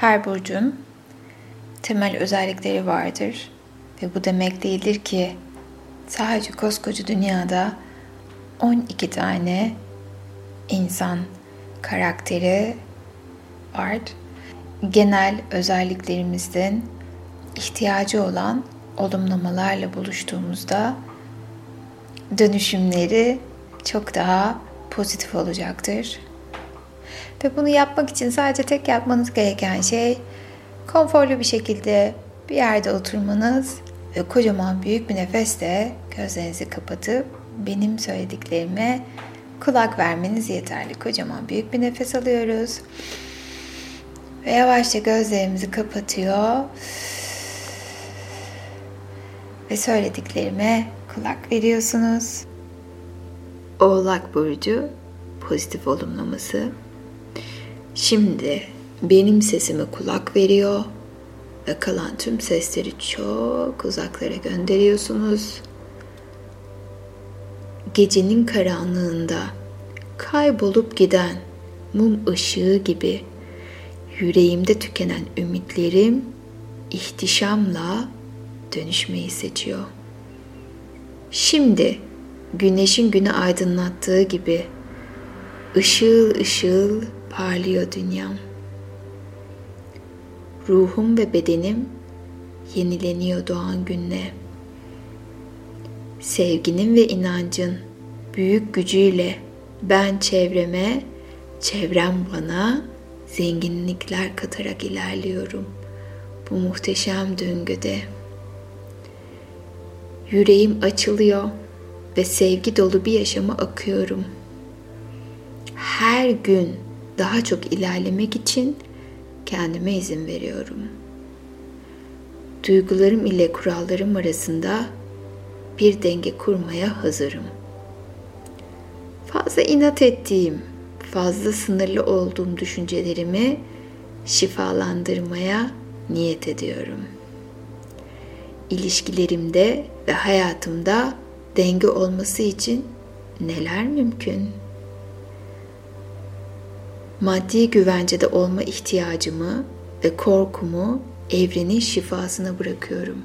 Her burcun temel özellikleri vardır ve bu demek değildir ki sadece koskoca dünyada 12 tane insan karakteri var. Genel özelliklerimizden ihtiyacı olan olumlamalarla buluştuğumuzda dönüşümleri çok daha pozitif olacaktır. Ve bunu yapmak için sadece tek yapmanız gereken şey konforlu bir şekilde bir yerde oturmanız ve kocaman büyük bir nefesle gözlerinizi kapatıp benim söylediklerime kulak vermeniz yeterli. Kocaman büyük bir nefes alıyoruz. Ve yavaşça gözlerimizi kapatıyor. Ve söylediklerime kulak veriyorsunuz. Oğlak Burcu pozitif olumlaması. Şimdi benim sesime kulak veriyor ve kalan tüm sesleri çok uzaklara gönderiyorsunuz. Gecenin karanlığında kaybolup giden mum ışığı gibi yüreğimde tükenen ümitlerim ihtişamla dönüşmeyi seçiyor. Şimdi güneşin günü aydınlattığı gibi ışıl ışıl parlıyor dünyam. Ruhum ve bedenim yenileniyor doğan günle. Sevginin ve inancın büyük gücüyle ben çevreme, çevrem bana zenginlikler katarak ilerliyorum bu muhteşem döngüde. Yüreğim açılıyor ve sevgi dolu bir yaşama akıyorum. Her gün daha çok ilerlemek için kendime izin veriyorum. Duygularım ile kurallarım arasında bir denge kurmaya hazırım. Fazla inat ettiğim, fazla sınırlı olduğum düşüncelerimi şifalandırmaya niyet ediyorum. İlişkilerimde ve hayatımda denge olması için neler mümkün? Maddi güvencede olma ihtiyacımı ve korkumu evrenin şifasına bırakıyorum.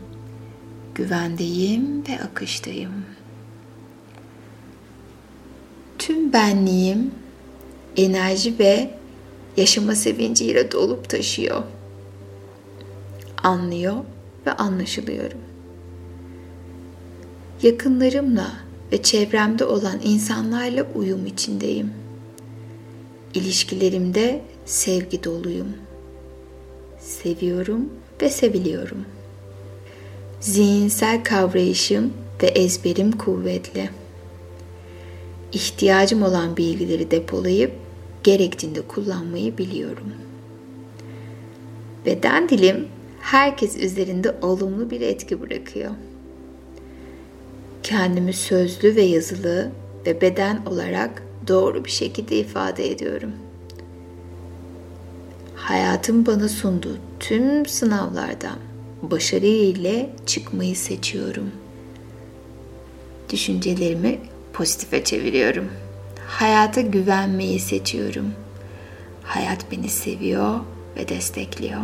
Güvendeyim ve akıştayım. Tüm benliğim enerji ve yaşama sevinciyle dolup taşıyor. Anlıyor ve anlaşılıyorum. Yakınlarımla ve çevremde olan insanlarla uyum içindeyim. İlişkilerimde sevgi doluyum. Seviyorum ve seviliyorum. Zihinsel kavrayışım ve ezberim kuvvetli. İhtiyacım olan bilgileri depolayıp gerektiğinde kullanmayı biliyorum. Beden dilim herkes üzerinde olumlu bir etki bırakıyor. Kendimi sözlü ve yazılı ve beden olarak doğru bir şekilde ifade ediyorum. Hayatım bana sunduğu tüm sınavlardan başarı ile çıkmayı seçiyorum. Düşüncelerimi pozitife çeviriyorum. Hayata güvenmeyi seçiyorum. Hayat beni seviyor ve destekliyor.